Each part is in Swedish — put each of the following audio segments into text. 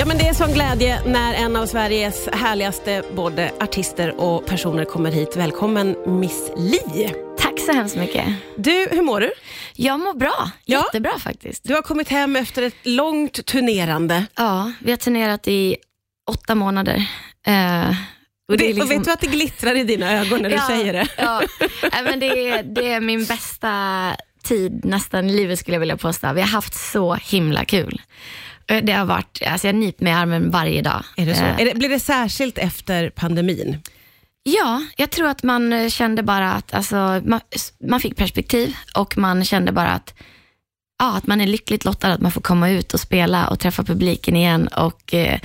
Ja, men det är sån glädje när en av Sveriges härligaste både artister och personer kommer hit. Välkommen Miss Li. Tack så hemskt mycket. Du, hur mår du? Jag mår bra. Ja. Jättebra faktiskt. Du har kommit hem efter ett långt turnerande. Ja, vi har turnerat i åtta månader. Eh, Och, det liksom- och vet du att det glittrar i dina ögon när du Ja, säger det? Ja, men det, är, det är min bästa tid nästan i livet skulle jag vilja påstå. Vi har haft så himla kul. Eh, Det har varit, alltså jag nyper mig i armen varje dag. Är det så? Eh, Är det, blir det särskilt efter pandemin? Ja, jag tror att man eh, kände bara att alltså, man, man fick perspektiv och man kände bara att, ja, att man är lyckligt lottad att man får komma ut och spela och träffa publiken igen. Och, eh,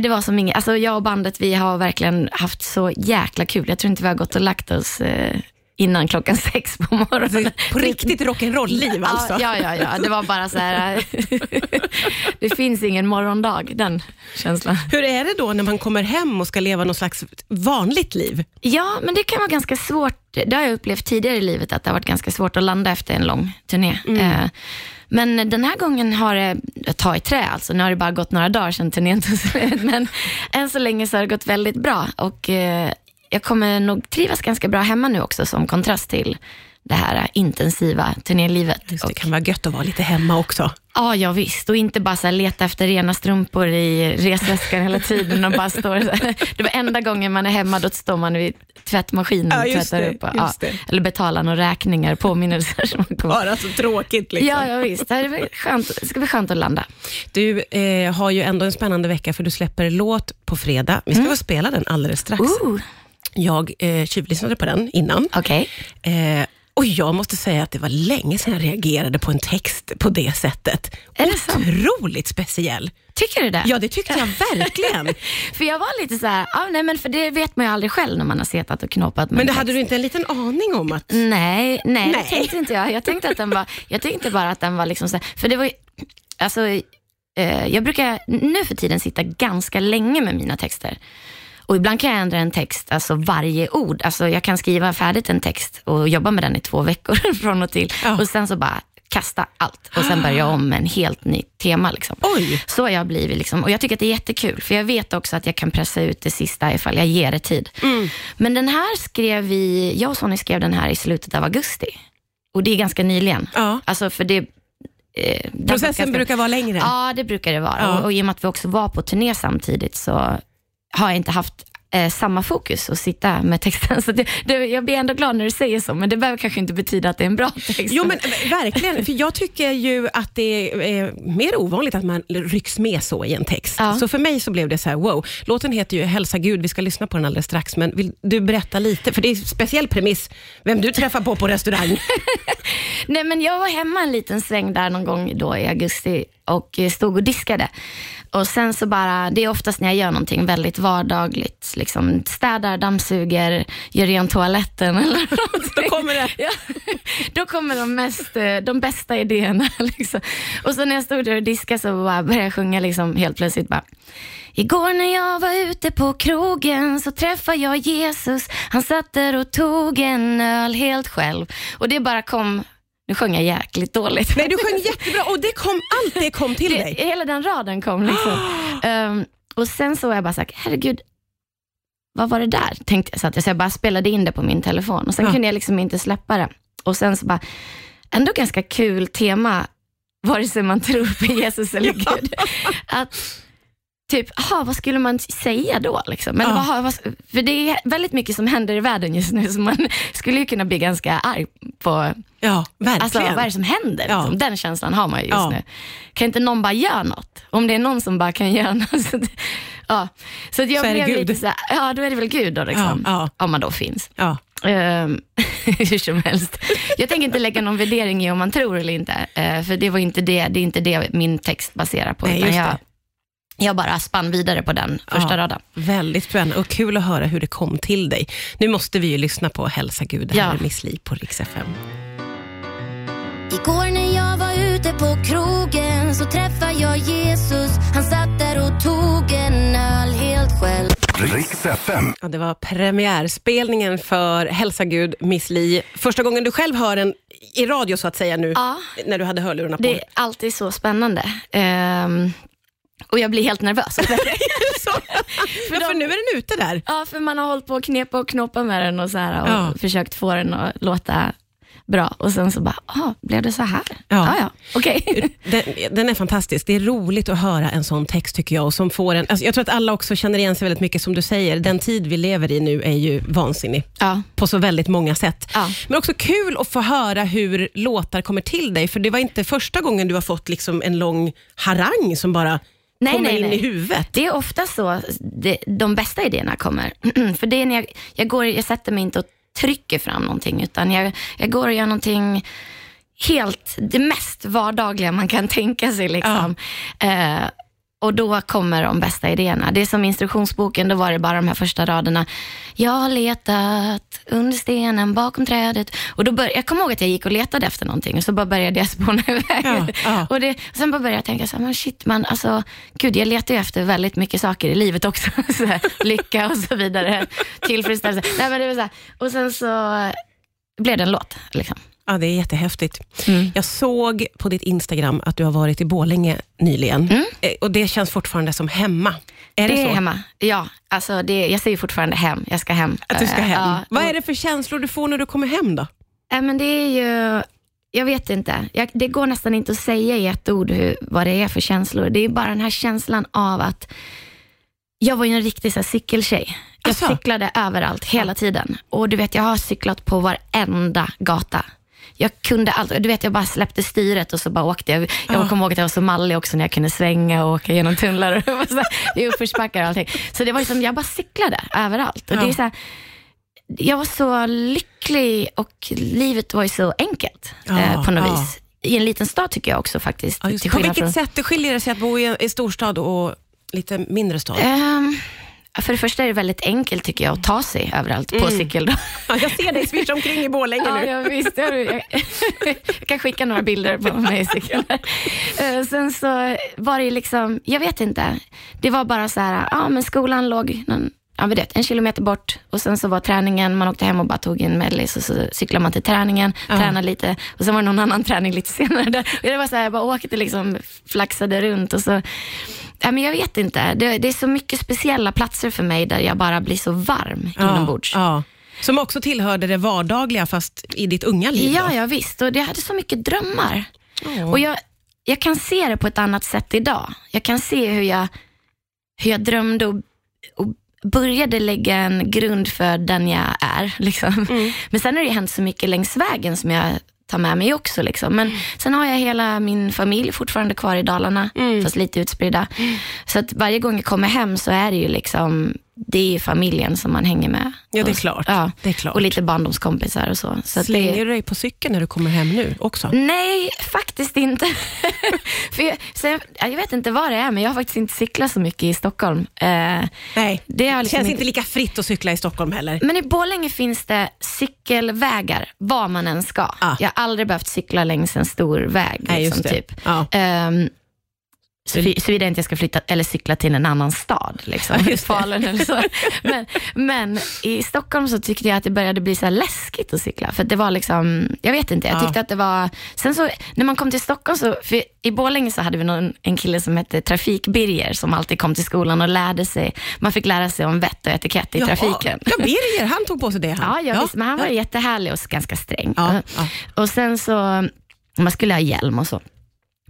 det var som inget, alltså, jag och bandet vi har verkligen haft så jäkla kul. Jag tror inte vi har gått och lagt oss eh, innan klockan sex på morgonen. På riktigt rock'n'roll-liv alltså? Ja, ja, ja, det var bara så här, det finns ingen morgondag, den känslan. Hur är det då när man kommer hem och ska leva någon slags vanligt liv? Ja, men det kan vara ganska svårt. Det har jag upplevt tidigare i livet, att det har varit ganska svårt att landa efter en lång turné. Eh, Men den här gången har det, tar i trä alltså, nu har det bara gått några dagar sedan turnén tog slut, men än så länge så har det gått väldigt bra och eh, jag kommer nog trivas ganska bra hemma nu också som kontrast till det här intensiva turnélivet. Just det kan vara gött att vara lite hemma också. Ja, ja visst. Och inte bara så leta efter rena strumpor i resväskan hela tiden och bara står. Det var enda gången man är hemma, då står man vid tvättmaskinen och Ja, tvättar det, upp. Och, ja, eller betalar några räkningar, påminnelser som man kommer. Bara så tråkigt liksom. Ja, ja visst. Det, är väl skönt. det ska bli skönt att landa. Du eh, har ju ändå en spännande vecka för du släpper låt på fredag. Vi ska få spela den alldeles strax. Ooh, Jag eh, tjuvlyssnade på den innan. Okej. Eh, och jag måste säga att det var länge sedan jag reagerade på en text på det sättet. Är? Otroligt speciell. Tycker du det? Ja, det tyckte jag verkligen. För jag var lite så här, ah, nej men för det vet man ju aldrig själv när man har setat och knåpat Men en det text. hade du inte en liten aning om att... Nej, nej, Nej. det tänkte inte jag. Jag tänkte, att den var, jag tänkte bara att den var liksom så här, för det var ju, alltså, eh, jag brukar nu för tiden sitta ganska länge med mina texter. Och ibland kan jag ändra en text, alltså varje ord. Alltså jag kan skriva färdigt en text och jobba med den i två veckor från och till. Ja. Och sen så bara kasta allt och sen börja om med en helt ny tema. Liksom. Oj! Så har jag blivit. Liksom. Och jag tycker att det är jättekul, för jag vet också att jag kan pressa ut det sista ifall jag ger det tid. Mm. Men den här skrev vi, jag och Sonny skrev den här i slutet av augusti. Och det är ganska nyligen. Ja. Alltså för det... Eh, Processen ganska- brukar vara längre. Ja, det brukar det vara. Ja. Och, och i och med att vi också var på turné samtidigt så har jag inte haft eh, samma fokus att sitta med texten. Så det, det, jag blir ändå glad när du säger så, men det behöver kanske inte betyda att det är en bra text. Jo men verkligen, för jag tycker ju att det är mer ovanligt att man rycks med så i en text. Ja. Så för mig så blev det så här, wow. Låten heter ju Hälsa Gud, vi ska lyssna på den alldeles strax, men vill du berätta lite? För det är en speciell premiss, vem du träffar på på restaurang. Nej, men jag var hemma en liten sväng där någon gång då i augusti och eh, stod och diskade. Och sen så bara, det är oftast när jag gör någonting väldigt vardagligt, liksom städar, dammsuger, gör rent toaletten eller någonting. Då kommer det. Ja, då kommer de, mest, eh, de bästa idéerna. Liksom. Och så när jag stod där och diskade så började jag sjunga liksom helt plötsligt bara Igår när jag var ute på krogen så träffade jag Jesus. Han satt där och tog en öl helt själv. Och det bara kom, nu sjöng jag jäkligt dåligt. Nej, du sjöng jättebra och det kom, allt det kom till det, dig. Hela den raden kom liksom. Ehm, och sen så var jag bara såhär, herregud, vad var det där? Tänkte jag, så att jag, så jag bara spelade in det på min telefon och sen Ja. kunde jag liksom inte släppa det. Och sen så bara, ändå ganska kul tema, vare sig man tror på Jesus eller Ja. Gud. Att typ, aha, vad skulle man säga då? Liksom? Eller, Ja. vad, vad, för det är väldigt mycket som händer i världen just nu, så man skulle ju kunna bli ganska arg på Ja, verkligen. Alltså, vad är det som händer? Ja. Liksom? Den känslan har man ju just Ja. nu. Kan inte någon bara göra något? Om det är någon som bara kan göra något. Ja. så att jag Så är det blev Gud. lite så här, ja då är det väl Gud då, liksom. Ja, ja. om man då finns. Ja. Ehm, hur som helst. Jag tänker inte lägga någon värdering i om man tror eller inte, eh, för det var inte det, det är inte det min text baserar på. Nej, utan just jag, jag bara spann vidare på den första Ja. raden. Väldigt spännande och kul att höra hur det kom till dig. Nu måste vi ju lyssna på Hälsa Gud, det här Ja. är Miss Li på Rix FM. Igår när jag var ute på krogen så träffade jag Jesus. Riks FM. Ja, det var premiärspelningen för Hälsa Gud, Miss Li. Första gången du själv hör den i radio så att säga nu, Ja. när du hade hörlurarna på. Det är alltid så spännande. Ehm, Och jag blir helt nervös. Så. ja, för nu är den ute där. Ja, för man har hållit på att knepa och knåpa med den och, så här, och Ja. försökt få den att låta bra. Och sen så bara, ah, blev det så här? Ja. Ja, ja, okej. Den, den är fantastisk. Det är roligt att höra en sån text tycker jag. Och som får en, alltså jag tror att alla också känner igen sig väldigt mycket som du säger. Den tid vi lever i nu är ju vansinnig ja. på så väldigt många sätt. Ja. Men också kul att få höra hur låtar kommer till dig, för det var inte första gången du har fått liksom en lång harang som bara Nej, kommer nej, in nej. i huvudet. Det är ofta så det, de bästa idéerna kommer. För det är när jag, jag, går, jag sätter mig inte och trycker fram någonting, utan jag, jag går och gör någonting helt, det mest vardagliga man kan tänka sig. Liksom. Eh, och då kommer de bästa idéerna. Det är som instruktionsboken, då var det bara de här första raderna. Jag har letat under stenen bakom trädet. Och då bör, jag kommer ihåg att jag gick och letade efter någonting och så bara började jag spåna iväg. Ja, ja. Och det, sen bara började jag tänka så här, men shit, man, alltså, gud, jag letar ju efter väldigt mycket saker i livet också. så här, lycka och så vidare, tillfredsställelse. Nej, men det var så här. Och sen så blev det en låt. Liksom. Ja, det är jättehäftigt. Mm. Jag såg på ditt Instagram att du har varit i Borlänge nyligen. Mm. Eh, Och Det känns fortfarande som hemma. Är det, det är så? hemma. Ja, alltså det, jag säger fortfarande hem. Jag ska hem. Att du ska Eh, hem? Ja, Vad är det för känslor du får när du kommer hem då? Nej, men det är ju, jag vet inte. Jag, det går nästan inte att säga i ett ord hur, vad det är för känslor. Det är bara den här känslan av att jag var ju en riktig så här, cykeltjej. Jag Asså? cyklade överallt hela tiden. Och du vet, jag har cyklat på varenda gata. Jag kunde allt. Du vet, jag bara släppte styret och så bara åkte jag. Jag kommer ihåg att jag var så mallig också när jag kunde svänga och åka genom tunnlar och så här, uppförsbackar och allting. Så det var ju som, jag bara cyklade överallt. Och det är så här, jag var så lycklig och livet var ju så enkelt Ja, eh, på något vis. I en liten stad tycker jag också faktiskt. På vilket från- sätt det skiljer det sig att bo i en i storstad och lite mindre stad? Ehm, för det första är det väldigt enkelt tycker jag att ta sig överallt på cykel. Då. Ja, jag ser dig svischa omkring i Borlänge Ja, nu. jag visst. Jag, jag, jag kan skicka några bilder på mig i cykeln. Eh, Sen så var det liksom, jag vet inte. Det var bara så här, ja men skolan låg någon, ja, vet, en kilometer bort och sen så var träningen, man åkte hem och bara tog en mellis och så cyklade man till träningen, tränade lite och sen var det någon annan träning lite senare. Där. Och det var så här, jag bara åkte liksom, flaxade runt och så Ja, men jag vet inte. Det, det är så mycket speciella platser för mig där jag bara blir så varm inombords. Ja. Som också tillhörde det vardagliga fast i ditt unga liv. Ja, då. ja visst. Och jag hade så mycket drömmar. Ja. Och jag, jag kan se det på ett annat sätt idag. Jag kan se hur jag, hur jag drömde och, och började lägga en grund för den jag är. Liksom. Men sen har det hänt så mycket längs vägen som jag tar med mig också. Liksom. Men sen har jag hela min familj fortfarande kvar i Dalarna, fast lite utspridda. Så att varje gång jag kommer hem så är det ju liksom, det är familjen som man hänger med. Ja, det är klart. Ja. Det är klart. Och lite barndomskompisar och så. så att det, Slänger du dig på cykeln när du kommer hem nu också? Nej, faktiskt inte. För jag, jag, jag vet inte vad det är, men jag har faktiskt inte cyklat så mycket i Stockholm. Eh, Nej, det liksom känns inte- inte lika fritt att cykla i Stockholm heller. men i Borlänge finns det cykelvägar, var man än ska. Ah. Jag har aldrig behövt cykla längs en stor väg. Nej, liksom, typ. Ehm, så- Såvida inte jag ska flytta eller cykla till en annan stad, liksom, Ja. Falun eller så. Men, men i Stockholm så tyckte jag att det började bli så läskigt att cykla. För det var liksom, jag vet inte, jag Ja. tyckte att det var... Sen så när man kom till Stockholm, så, i Borlänge så hade vi någon, en kille som hette Trafik-Birger som alltid kom till skolan och lärde sig, man fick lära sig om vett och etikett i Ja, trafiken. Ja, Birger, han tog på sig det. Han. Ja, ja, Visst, men han var jättehärlig och ganska sträng. Ja, ja. Och sen så, man skulle ha hjälm och så.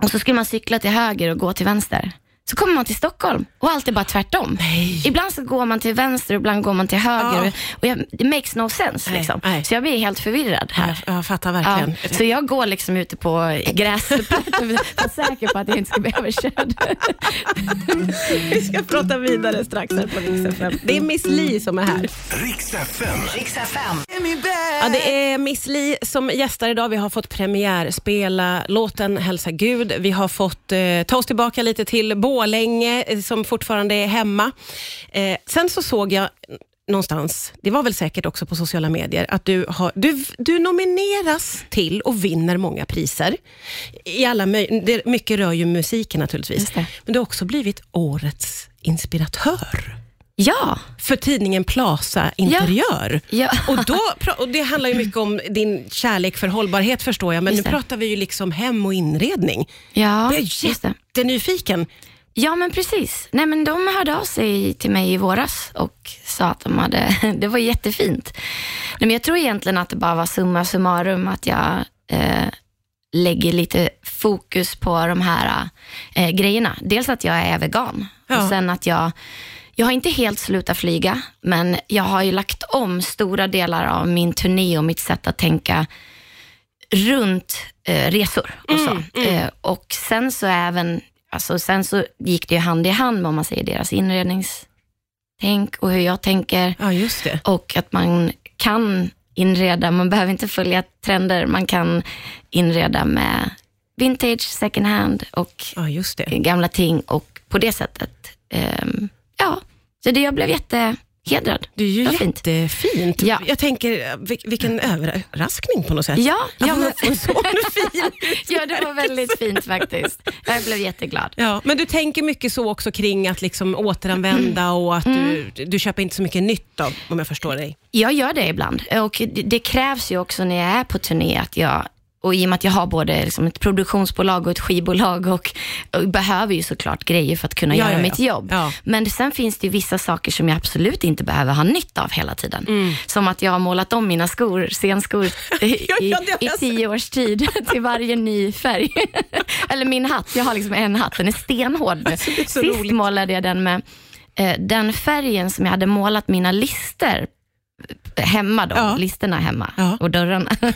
Och så skulle man cykla till höger och gå till vänster. Så kommer man till Stockholm och allt är bara tvärtom. Ibland så går man till vänster och ibland går man till höger. Ja. Och jag, det makes no sense. Nej, liksom. nej. Så jag blir helt förvirrad här. Jag, jag fattar Ja, verkligen. så jag går liksom ute på gräsplätten för att vara säker på att jag inte ska bli överkörd. Vi ska prata vidare strax här på Rix FM. Det är Miss Li som är här. Riks FM. Ja, det är Miss Li som gästar idag. Vi har fått premiärspela låten Hälsa Gud. Vi har fått eh, ta oss tillbaka lite till eh, som fortfarande är hemma. Eh, sen så såg jag någonstans, det var väl säkert också på sociala medier, att du, har, du, du nomineras till och vinner många priser. I alla det, mycket rör ju musiken naturligtvis. Men du har också blivit årets inspiratör Ja, för tidningen Plaza Interiör. Ja. Och, då, och Det handlar ju mycket om din kärlek för hållbarhet förstår jag, men nu pratar vi ju liksom hem och inredning. ja Jag är jättenyfiken Ja, men precis. Nej, men de hörde av sig till mig i våras och sa att de hade, det var jättefint. Nej, men jag tror egentligen att det bara var summa summarum, att jag eh, lägger lite fokus på de här eh, grejerna. Dels att jag är vegan Ja. och sen att jag, jag har inte helt slutat flyga, men jag har ju lagt om stora delar av min turné och mitt sätt att tänka runt eh, resor och så. Eh, och sen så även, alltså sen så gick det ju hand i hand med, om man säger deras inredningstänk och hur jag tänker. Ja, just det. och att man kan inreda, man behöver inte följa trender, man kan inreda med vintage, second hand och Ja, gamla ting och på det sättet, ehm, ja, så det, jag blev jättehedrad. Det är ju fint. jättefint. Ja. Jag tänker, vil- vilken överraskning på något sätt. Ja, ja, men, en sån fin ja, det var väldigt fint faktiskt. Jag blev jätteglad. Ja, men du tänker mycket så också kring att liksom återanvända och att Mm. du, du köper inte så mycket nytt då, om jag förstår dig. Jag gör det ibland och det krävs ju också när jag är på turné att jag och i och med att jag har både liksom ett produktionsbolag och ett skivbolag och, och behöver ju såklart grejer för att kunna Ja, göra ja, ja. mitt jobb. Ja. Men sen finns det ju vissa saker som jag absolut inte behöver ha nytta av hela tiden. Mm. Som att jag har målat om mina skor, scenskor, i, i tio års tid till varje ny färg. Eller min hatt, jag har liksom en hatt, den är stenhård nu. Alltså, Sist roligt. målade jag den med eh, den färgen som jag hade målat mina lister hemma då, Ja. listerna hemma Ja. och dörrarna.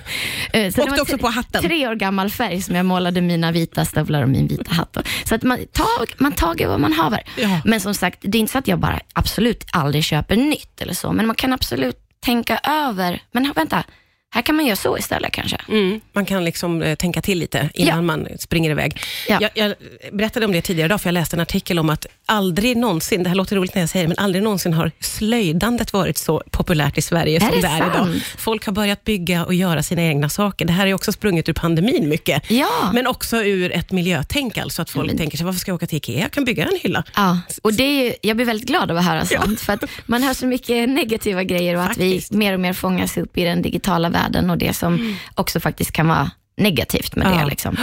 Eh, så var också på hatten. Tre år gammal färg som jag målade mina vita stövlar och min vita hatt. Så att man, tag, man tager vad man haver. Ja. Men som sagt, det är inte så att jag bara absolut aldrig köper nytt eller så, men man kan absolut tänka över, men vänta, här kan man göra så istället kanske. Mm, man kan liksom eh, tänka till lite innan Ja. man springer iväg. Ja. Jag, jag berättade om det tidigare idag, för jag läste en artikel om att aldrig någonsin, det här låter roligt när jag säger det, men aldrig någonsin har slöjdandet varit så populärt i Sverige Är som det det är idag. sant? Folk har börjat bygga och göra sina egna saker. Det här är också sprunget ur pandemin mycket. Ja. Men också ur ett miljötänk, alltså att folk Men- tänker sig, varför ska jag åka till IKEA? Jag kan bygga en hylla. Ja, och det är ju, jag blir väldigt glad av att höra sånt, för att man hör så mycket negativa grejer och att vi Faktiskt. mer och mer fångas upp i den digitala världen och det som också faktiskt kan vara negativt med Ja. det. Liksom.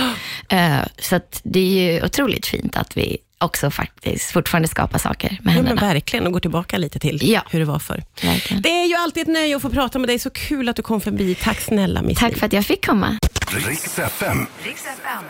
Eh, så att det är ju otroligt fint att vi också faktiskt fortfarande skapar saker med Ja, men händerna. verkligen, och gå tillbaka lite till Ja. hur det var förr. Verkligen. Det är ju alltid ett nöje att få prata med dig. Så kul att du kom förbi. Tack snälla Miss Tack för att jag fick komma. Riks FM. Riks FM.